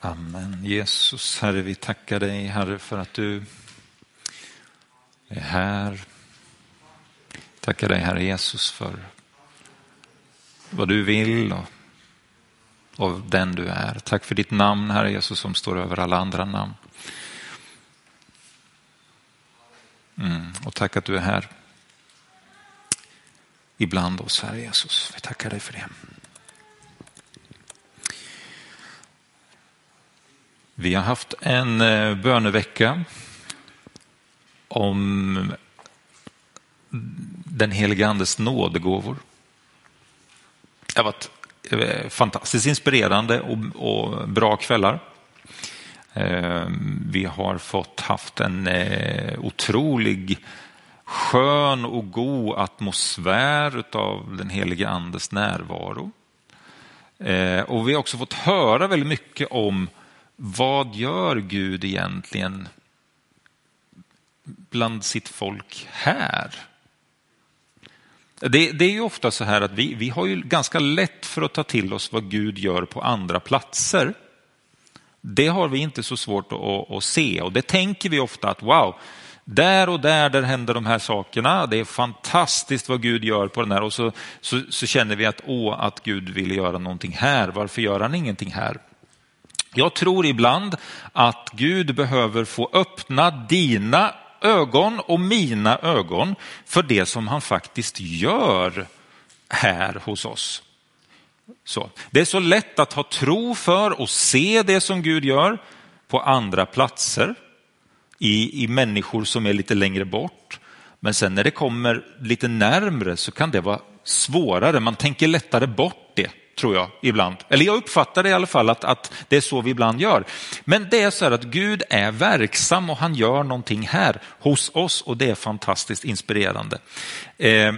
Amen. Jesus, Herre, vi tackar dig, Herre, för att du är här. Tackar dig, Herre Jesus, för vad du vill och, och den du är. Tack för ditt namn, Herre Jesus, som står över alla andra namn. Mm. Och tack att du är här ibland oss, Herre Jesus. Vi tackar dig för det. Vi har haft en eh, bönevecka om den helige Andes nådegåvor. Det har varit eh, fantastiskt inspirerande och, bra kvällar. Eh, vi har fått haft en otrolig skön och god atmosfär av den helige Andes närvaro. Och vi har också fått höra väldigt mycket om vad gör Gud egentligen bland sitt folk här? Det, det, är ju ofta så här att vi, vi har ju ganska lätt för att ta till oss vad Gud gör på andra platser. Det har vi inte så svårt att, att se och det tänker vi ofta att wow, där och där, där händer de här sakerna. Det är fantastiskt vad Gud gör på den här och så, så, så känner vi att åh, att Gud vill göra någonting här. Varför gör han ingenting här? Jag tror ibland att Gud behöver få öppna dina ögon och mina ögon för det som han faktiskt gör här hos oss. Så. Det är så lätt att ha tro för och se det som Gud gör på andra platser, i, i människor som är lite längre bort. Men sen när det kommer lite närmre så kan det vara svårare, man tänker lättare bort tror jag ibland. Eller jag uppfattar det i alla fall att, att det är så vi ibland gör. Men det är så här att Gud är verksam och han gör någonting här hos oss och det är fantastiskt inspirerande. Eh,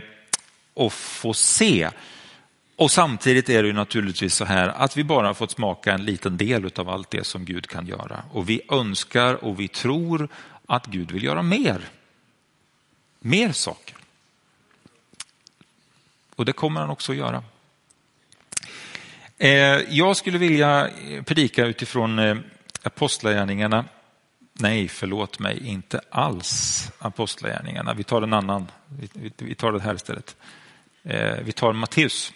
att få se. Och samtidigt är det ju naturligtvis så här att vi bara har fått smaka en liten del av allt det som Gud kan göra. Och vi önskar och vi tror att Gud vill göra mer. Mer saker. Och det kommer han också att göra. Eh, jag skulle vilja eh, predika utifrån eh, Apostlagärningarna. Nej, förlåt mig, inte alls Apostlagärningarna. Vi tar en annan. Vi tar det här istället. Vi tar Matteus.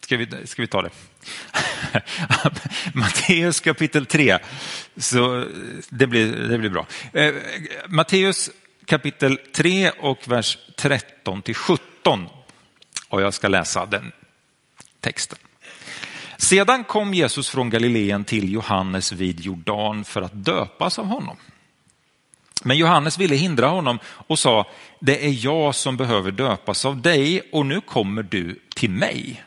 Ska vi, ska vi ta det? Matteus kapitel 3. Så det blir, det blir bra. Matteus kapitel 3 och vers 13 till 17. Och jag ska läsa den texten. Sedan kom Jesus från Galileen till Johannes vid Jordan för att döpas av honom. Men Johannes ville hindra honom och sa, det är jag som behöver döpas av dig och nu kommer du till mig.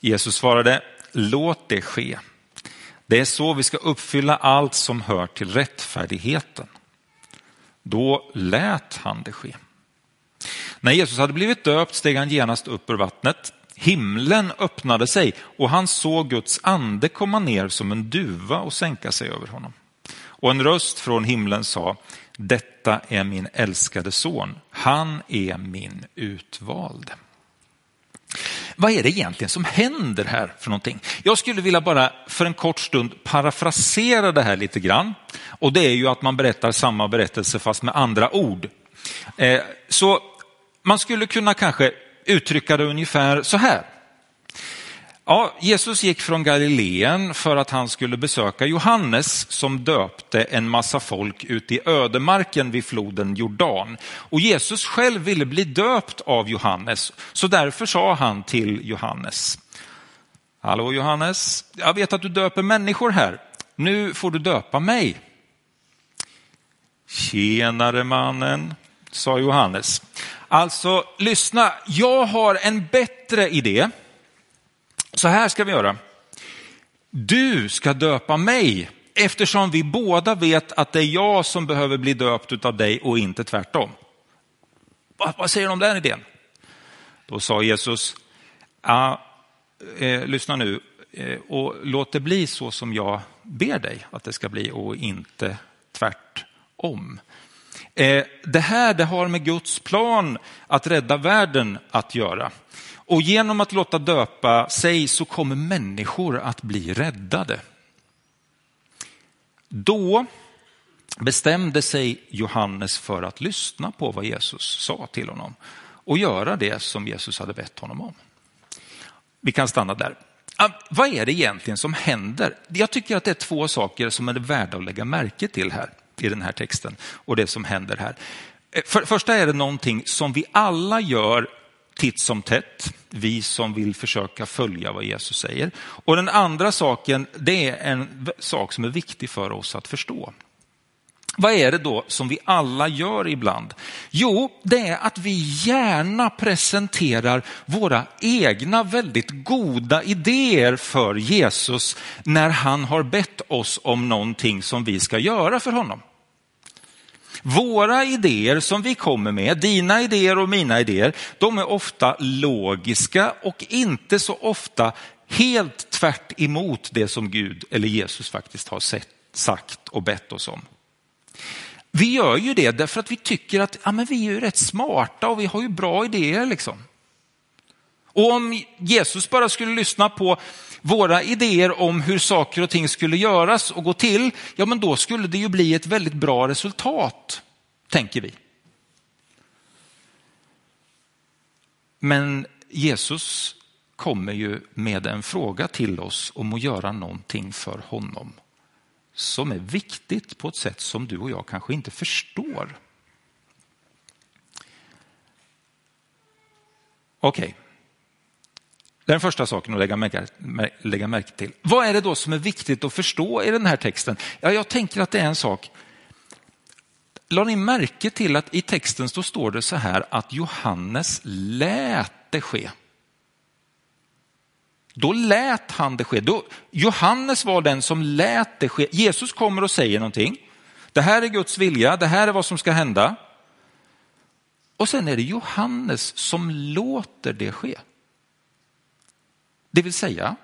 Jesus svarade, låt det ske. Det är så vi ska uppfylla allt som hör till rättfärdigheten. Då lät han det ske. När Jesus hade blivit döpt steg han genast upp ur vattnet. Himlen öppnade sig och han såg Guds ande komma ner som en duva och sänka sig över honom. Och en röst från himlen sa, detta är min älskade son, han är min utvalde. Vad är det egentligen som händer här för någonting? Jag skulle vilja bara för en kort stund parafrasera det här lite grann. Och det är ju att man berättar samma berättelse fast med andra ord. Eh, så man skulle kunna kanske uttrycka det ungefär så här. Ja, Jesus gick från Galileen för att han skulle besöka Johannes som döpte en massa folk ute i ödemarken vid floden Jordan. Och Jesus själv ville bli döpt av Johannes, så därför sa han till Johannes. Hallå Johannes, jag vet att du döper människor här. Nu får du döpa mig. Tjenare mannen, sa Johannes. Alltså, lyssna, jag har en bättre idé. Så här ska vi göra. Du ska döpa mig eftersom vi båda vet att det är jag som behöver bli döpt av dig och inte tvärtom. Vad, säger du om den idén? Då sa Jesus, ja, eh, lyssna nu eh, och låt det bli så som jag ber dig att det ska bli och inte tvärtom. Eh, det här det har med Guds plan att rädda världen att göra. Och genom att låta döpa sig så kommer människor att bli räddade. Då bestämde sig Johannes för att lyssna på vad Jesus sa till honom och göra det som Jesus hade bett honom om. Vi kan stanna där. Ah, vad är det egentligen som händer? Jag tycker att det är två saker som är värda att lägga märke till här i den här texten och det som händer här. Eh, för första är det någonting som vi alla gör titt som tätt, vi som vill försöka följa vad Jesus säger. Och den andra saken, det är en sak som är viktig för oss att förstå. Vad är det då som vi alla gör ibland? Jo, det är att vi gärna presenterar våra egna väldigt goda idéer för Jesus när han har bett oss om någonting som vi ska göra för honom. Våra idéer som vi kommer med, dina idéer och mina idéer, de är ofta logiska och inte så ofta helt tvärt emot det som Gud eller Jesus faktiskt har sett, sagt och bett oss om. Vi gör ju det därför att vi tycker att ja, men vi är ju rätt smarta och vi har ju bra idéer. Liksom. Och om Jesus bara skulle lyssna på våra idéer om hur saker och ting skulle göras och gå till, ja men då skulle det ju bli ett väldigt bra resultat, tänker vi. Men Jesus kommer ju med en fråga till oss om att göra någonting för honom som är viktigt på ett sätt som du och jag kanske inte förstår. Okej. Okay. Det är Den första saken att lägga märke, lägga märke till. Vad är det då som är viktigt att förstå i den här texten? Ja, jag tänker att det är en sak. La ni märke till att i texten så står det så här att Johannes lät det ske. Då lät han det ske. Då, Johannes var den som lät det ske. Jesus kommer och säger någonting. Det här är Guds vilja, det här är vad som ska hända. Och sen är det Johannes som låter det ske. Det vill säga,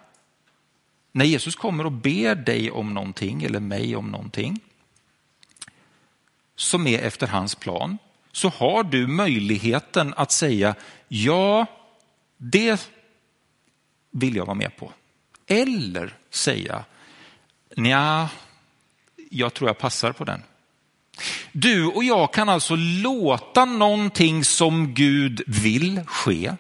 när Jesus kommer och ber dig om någonting eller mig om någonting som är efter hans plan, så har du möjligheten att säga ja, det vill jag vara med på. Eller säga, nja, jag tror jag passar på den. Du och jag kan alltså låta någonting som Gud vill ske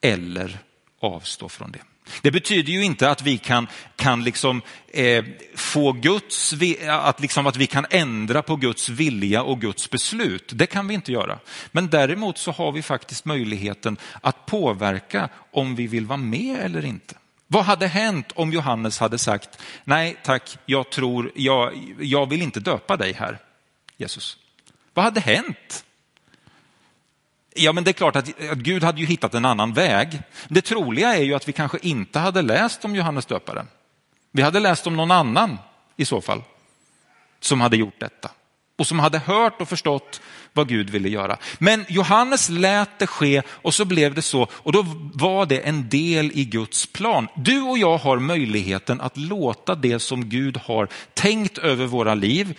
eller avstå från det. Det betyder ju inte att vi kan, kan liksom, eh, få Guds, att, liksom att vi kan ändra på Guds vilja och Guds beslut. Det kan vi inte göra. Men däremot så har vi faktiskt möjligheten att påverka om vi vill vara med eller inte. Vad hade hänt om Johannes hade sagt, nej tack, jag tror, jag, jag vill inte döpa dig här, Jesus. Vad hade hänt? Ja, men det är klart att, Gud hade ju hittat en annan väg. Det troliga är ju att vi kanske inte hade läst om Johannes döparen. Vi hade läst om någon annan i så fall som hade gjort detta och som hade hört och förstått vad Gud ville göra. Men Johannes lät det ske och så blev det så och då var det en del i Guds plan. Du och jag har möjligheten att låta det som Gud har tänkt över våra liv,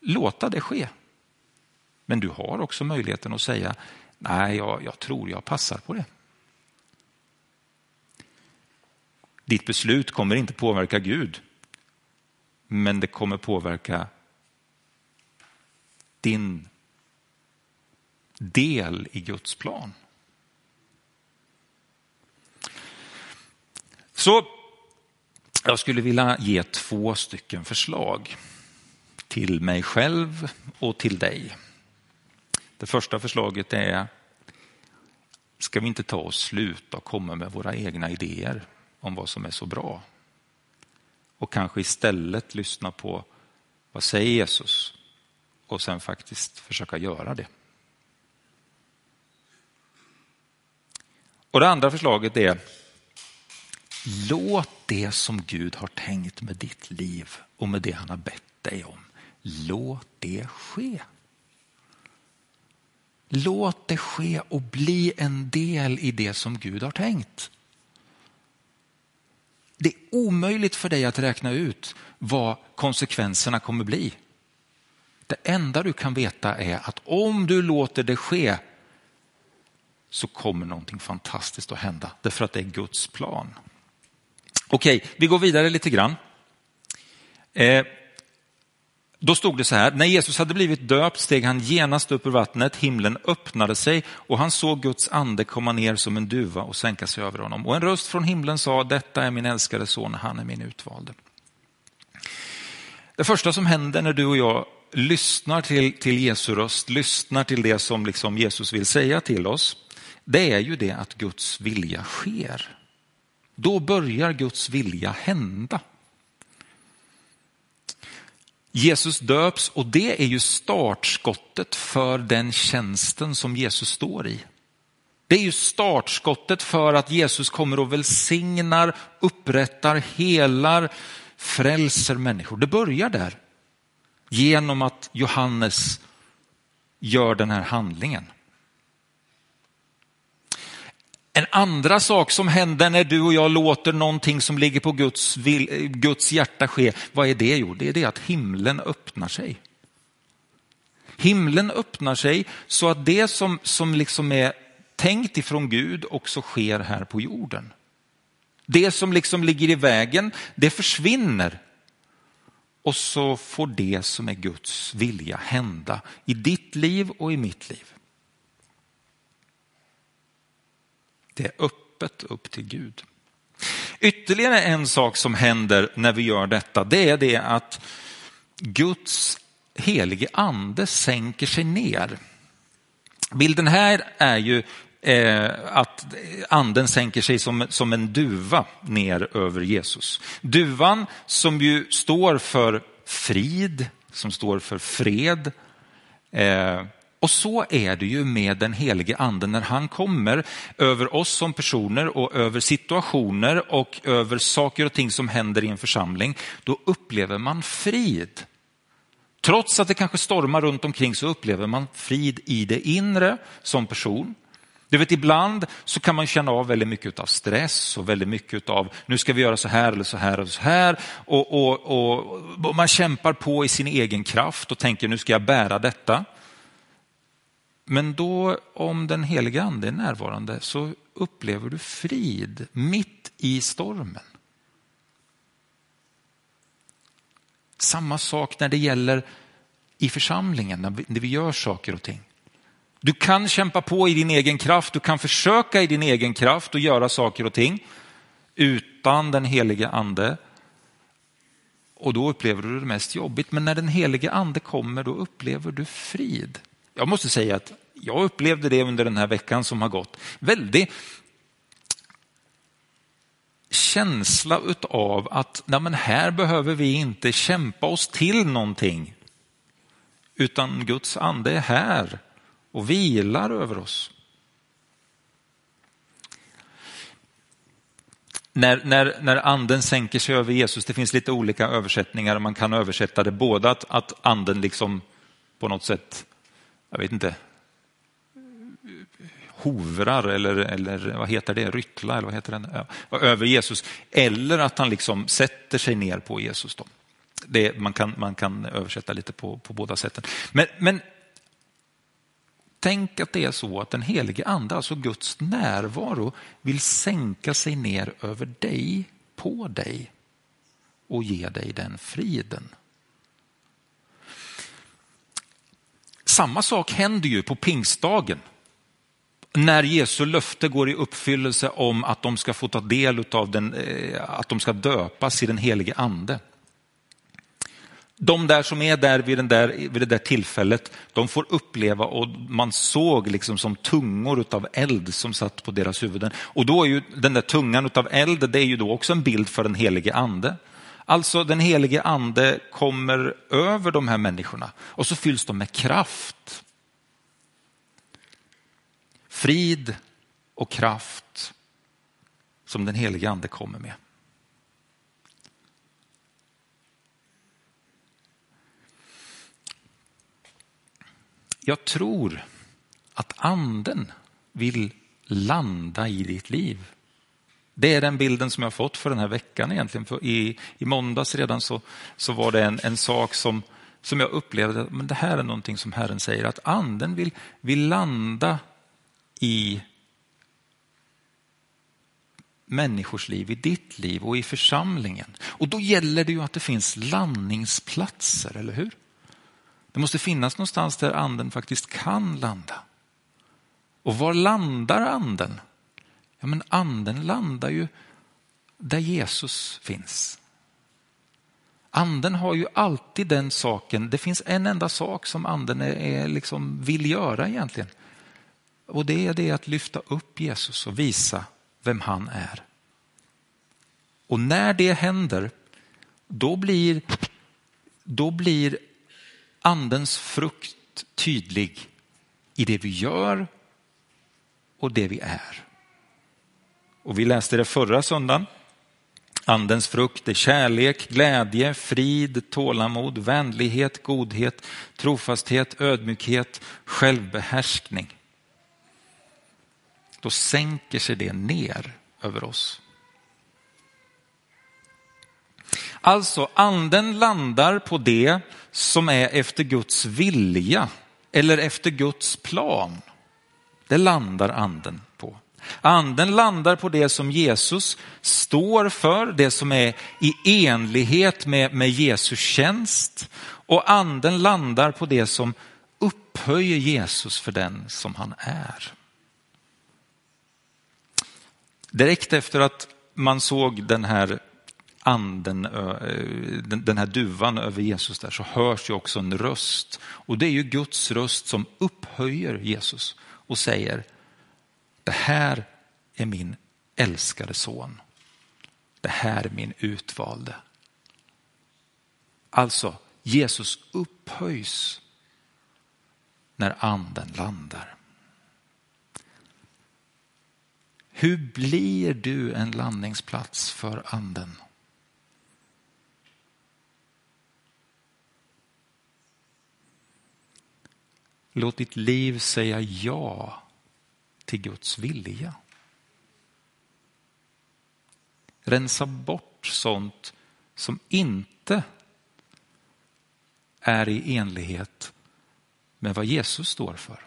låta det ske. Men du har också möjligheten att säga, nej, jag, jag tror jag passar på det. Ditt beslut kommer inte påverka Gud, men det kommer påverka din del i Guds plan. Så jag skulle vilja ge två stycken förslag till mig själv och till dig. Det första förslaget är, ska vi inte ta och sluta och komma med våra egna idéer om vad som är så bra? Och kanske istället lyssna på vad säger Jesus och sen faktiskt försöka göra det. Och det andra förslaget är, låt det som Gud har tänkt med ditt liv och med det han har bett dig om, låt det ske. Låt det ske och bli en del i det som Gud har tänkt. Det är omöjligt för dig att räkna ut vad konsekvenserna kommer bli. Det enda du kan veta är att om du låter det ske så kommer någonting fantastiskt att hända. Därför att det är Guds plan. Okej, vi går vidare lite grann. Eh, då stod det så här, när Jesus hade blivit döpt steg han genast upp ur vattnet, himlen öppnade sig och han såg Guds ande komma ner som en duva och sänka sig över honom. Och en röst från himlen sa, detta är min älskade son, han är min utvalde. Det första som händer när du och jag lyssnar till, till Jesu röst, lyssnar till det som liksom Jesus vill säga till oss, det är ju det att Guds vilja sker. Då börjar Guds vilja hända. Jesus döps och det är ju startskottet för den tjänsten som Jesus står i. Det är ju startskottet för att Jesus kommer och välsignar, upprättar, helar, frälser människor. Det börjar där. Genom att Johannes gör den här handlingen. En andra sak som händer när du och jag låter någonting som ligger på Guds, Guds hjärta ske, vad är det? Jo, det är det att himlen öppnar sig. Himlen öppnar sig så att det som, som liksom är tänkt ifrån Gud också sker här på jorden. Det som liksom ligger i vägen, det försvinner. Och så får det som är Guds vilja hända i ditt liv och i mitt liv. Det är öppet upp till Gud. Ytterligare en sak som händer när vi gör detta, det är det att Guds helige ande sänker sig ner. Bilden här är ju eh, att anden sänker sig som, som en duva ner över Jesus. Duvan som ju står för frid, som står för fred. Eh, och så är det ju med den helige anden när han kommer över oss som personer och över situationer och över saker och ting som händer i en församling. Då upplever man frid. Trots att det kanske stormar runt omkring så upplever man frid i det inre som person. Du vet, ibland så kan man känna av väldigt mycket av stress och väldigt mycket av nu ska vi göra så här eller så här och så här. Och, och, och, och man kämpar på i sin egen kraft och tänker nu ska jag bära detta. Men då om den heliga ande är närvarande så upplever du frid mitt i stormen. Samma sak när det gäller i församlingen, när vi gör saker och ting. Du kan kämpa på i din egen kraft, du kan försöka i din egen kraft och göra saker och ting utan den helige ande. Och då upplever du det mest jobbigt. Men när den helige ande kommer, då upplever du frid. Jag måste säga att jag upplevde det under den här veckan som har gått. Väldigt känsla av att nej men här behöver vi inte kämpa oss till någonting. Utan Guds ande är här och vilar över oss. När, när, när anden sänker sig över Jesus, det finns lite olika översättningar, man kan översätta det både att, att anden liksom på något sätt, jag vet inte, hovrar eller, eller vad heter det, ryttla eller vad heter det, ja, över Jesus. Eller att han liksom sätter sig ner på Jesus. Då. Det, man, kan, man kan översätta lite på, på båda sätten. Men, men tänk att det är så att den helige ande, alltså Guds närvaro, vill sänka sig ner över dig, på dig och ge dig den friden. Samma sak händer ju på pingstdagen när Jesu löfte går i uppfyllelse om att de ska få ta del av den, eh, att de ska döpas i den helige ande. De där som är där vid, den där vid det där tillfället, de får uppleva och man såg liksom som tungor av eld som satt på deras huvuden. Och då är ju den där tungan av eld, det är ju då också en bild för den helige ande. Alltså den helige ande kommer över de här människorna och så fylls de med kraft frid och kraft som den helige ande kommer med. Jag tror att anden vill landa i ditt liv. Det är den bilden som jag fått för den här veckan egentligen. För i, I måndags redan så, så var det en, en sak som, som jag upplevde, men det här är någonting som Herren säger, att anden vill, vill landa i människors liv, i ditt liv och i församlingen. Och då gäller det ju att det finns landningsplatser, eller hur? Det måste finnas någonstans där anden faktiskt kan landa. Och var landar anden? Ja, men anden landar ju där Jesus finns. Anden har ju alltid den saken, det finns en enda sak som anden är, är liksom vill göra egentligen. Och det är det att lyfta upp Jesus och visa vem han är. Och när det händer, då blir, då blir andens frukt tydlig i det vi gör och det vi är. Och vi läste det förra söndagen. Andens frukt är kärlek, glädje, frid, tålamod, vänlighet, godhet, trofasthet, ödmjukhet, självbehärskning. Då sänker sig det ner över oss. Alltså, anden landar på det som är efter Guds vilja eller efter Guds plan. Det landar anden på. Anden landar på det som Jesus står för, det som är i enlighet med, med Jesus tjänst. Och anden landar på det som upphöjer Jesus för den som han är. Direkt efter att man såg den här anden, den här duvan över Jesus där så hörs ju också en röst. Och det är ju Guds röst som upphöjer Jesus och säger det här är min älskade son. Det här är min utvalde. Alltså, Jesus upphöjs när anden landar. Hur blir du en landningsplats för anden? Låt ditt liv säga ja till Guds vilja. Rensa bort sånt som inte är i enlighet med vad Jesus står för.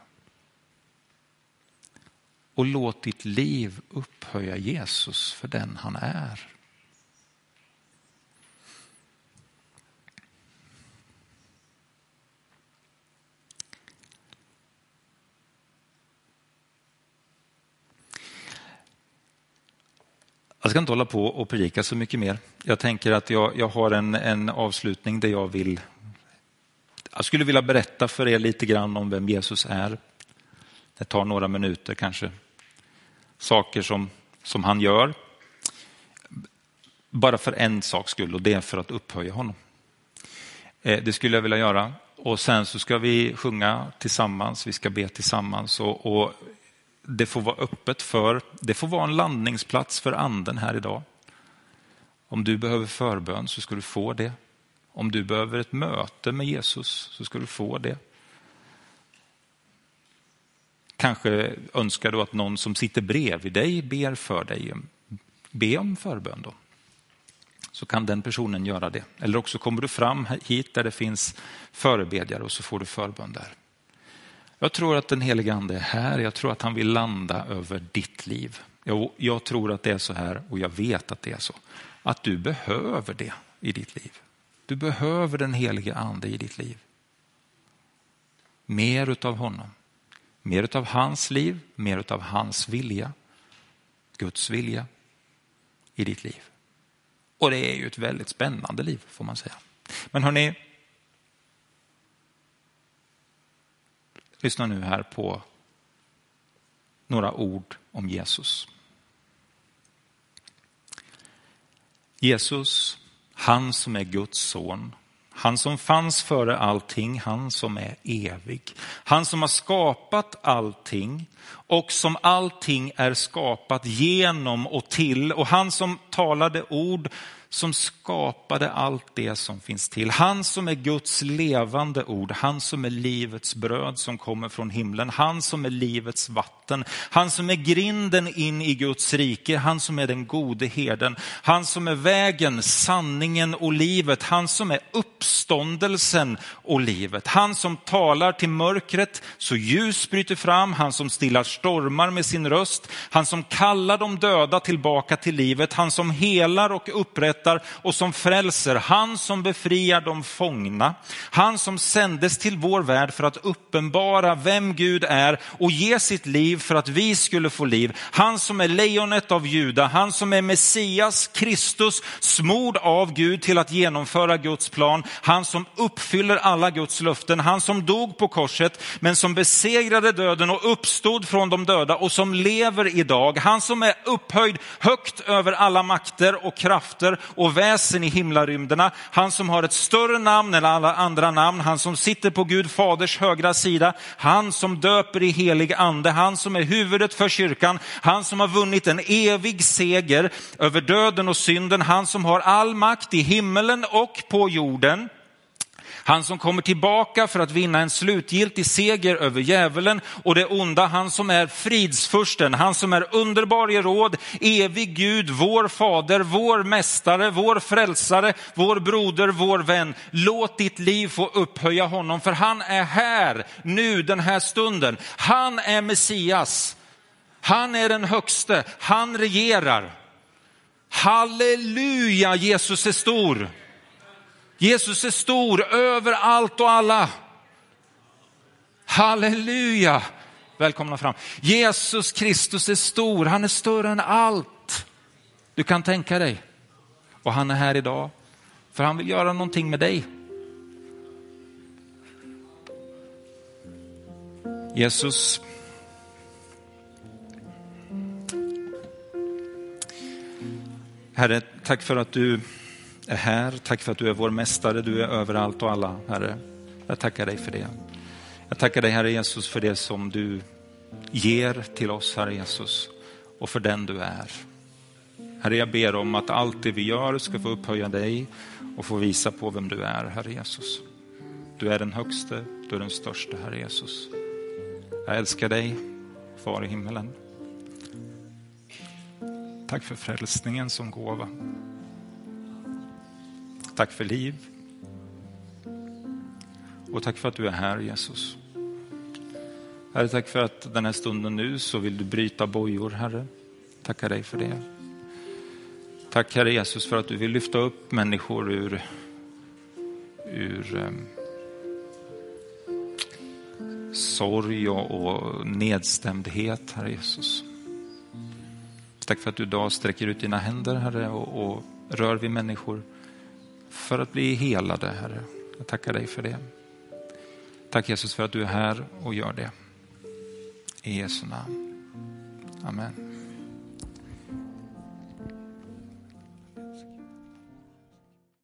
Och låt ditt liv upphöja Jesus för den han är. Jag ska inte hålla på och predika så mycket mer. Jag tänker att jag, jag har en, en avslutning där jag vill jag skulle vilja berätta för er lite grann om vem Jesus är. Det tar några minuter kanske. Saker som, som han gör. Bara för en saks skull och det är för att upphöja honom. Eh, det skulle jag vilja göra. Och sen så ska vi sjunga tillsammans, vi ska be tillsammans. Och, och det får vara öppet för, det får vara en landningsplats för anden här idag. Om du behöver förbön så ska du få det. Om du behöver ett möte med Jesus så ska du få det. Kanske önskar du att någon som sitter bredvid dig ber för dig. Be om förbön då. Så kan den personen göra det. Eller också kommer du fram hit där det finns förebedjare och så får du förbön där. Jag tror att den helige ande är här. Jag tror att han vill landa över ditt liv. Jag, jag tror att det är så här och jag vet att det är så. Att du behöver det i ditt liv. Du behöver den helige ande i ditt liv. Mer utav honom. Mer utav hans liv, mer utav hans vilja. Guds vilja i ditt liv. Och det är ju ett väldigt spännande liv får man säga. Men hörni, Lyssna nu här på några ord om Jesus. Jesus, han som är Guds son, han som fanns före allting, han som är evig. Han som har skapat allting och som allting är skapat genom och till och han som talade ord som skapade allt det som finns till. Han som är Guds levande ord, han som är livets bröd som kommer från himlen, han som är livets vatten, han som är grinden in i Guds rike, han som är den gode herden, han som är vägen, sanningen och livet, han som är uppståndelsen och livet, han som talar till mörkret så ljus bryter fram, han som stillar stormar med sin röst, han som kallar de döda tillbaka till livet, han som helar och upprättar upprättar och som frälser, han som befriar de fångna, han som sändes till vår värld för att uppenbara vem Gud är och ge sitt liv för att vi skulle få liv. Han som är lejonet av Juda, han som är Messias, Kristus, smord av Gud till att genomföra Guds plan, han som uppfyller alla Guds löften, han som dog på korset men som besegrade döden och uppstod från de döda och som lever idag. Han som är upphöjd högt över alla makter och krafter och väsen i himlarymderna. Han som har ett större namn än alla andra namn. Han som sitter på Gud faders högra sida. Han som döper i helig ande. Han som är huvudet för kyrkan. Han som har vunnit en evig seger över döden och synden. Han som har all makt i himmelen och på jorden. Han som kommer tillbaka för att vinna en slutgiltig seger över djävulen och det onda, han som är fridsfursten, han som är underbar i råd, evig Gud, vår fader, vår mästare, vår frälsare, vår broder, vår vän. Låt ditt liv få upphöja honom, för han är här nu den här stunden. Han är Messias. Han är den högste, han regerar. Halleluja, Jesus är stor. Jesus är stor över allt och alla. Halleluja! Välkomna fram. Jesus Kristus är stor, han är större än allt du kan tänka dig. Och han är här idag för han vill göra någonting med dig. Jesus, Herre, tack för att du är här. Tack för att du är vår mästare, du är överallt och alla, Herre. Jag tackar dig för det. Jag tackar dig, Herre Jesus, för det som du ger till oss, Herre Jesus, och för den du är. Herre, jag ber om att allt det vi gör ska få upphöja dig och få visa på vem du är, Herre Jesus. Du är den högste, du är den största, Herre Jesus. Jag älskar dig, far i himmelen. Tack för frälsningen som gåva. Tack för liv. Och tack för att du är här Jesus. Herre, tack för att den här stunden nu så vill du bryta bojor, Herre. Tackar dig för det. Tack Herre Jesus för att du vill lyfta upp människor ur, ur um, sorg och, och nedstämdhet, Herre Jesus. Tack för att du idag sträcker ut dina händer, Herre, och, och rör vid människor för att bli helade, Herre. Jag tackar dig för det. Tack Jesus för att du är här och gör det. I Jesu namn. Amen.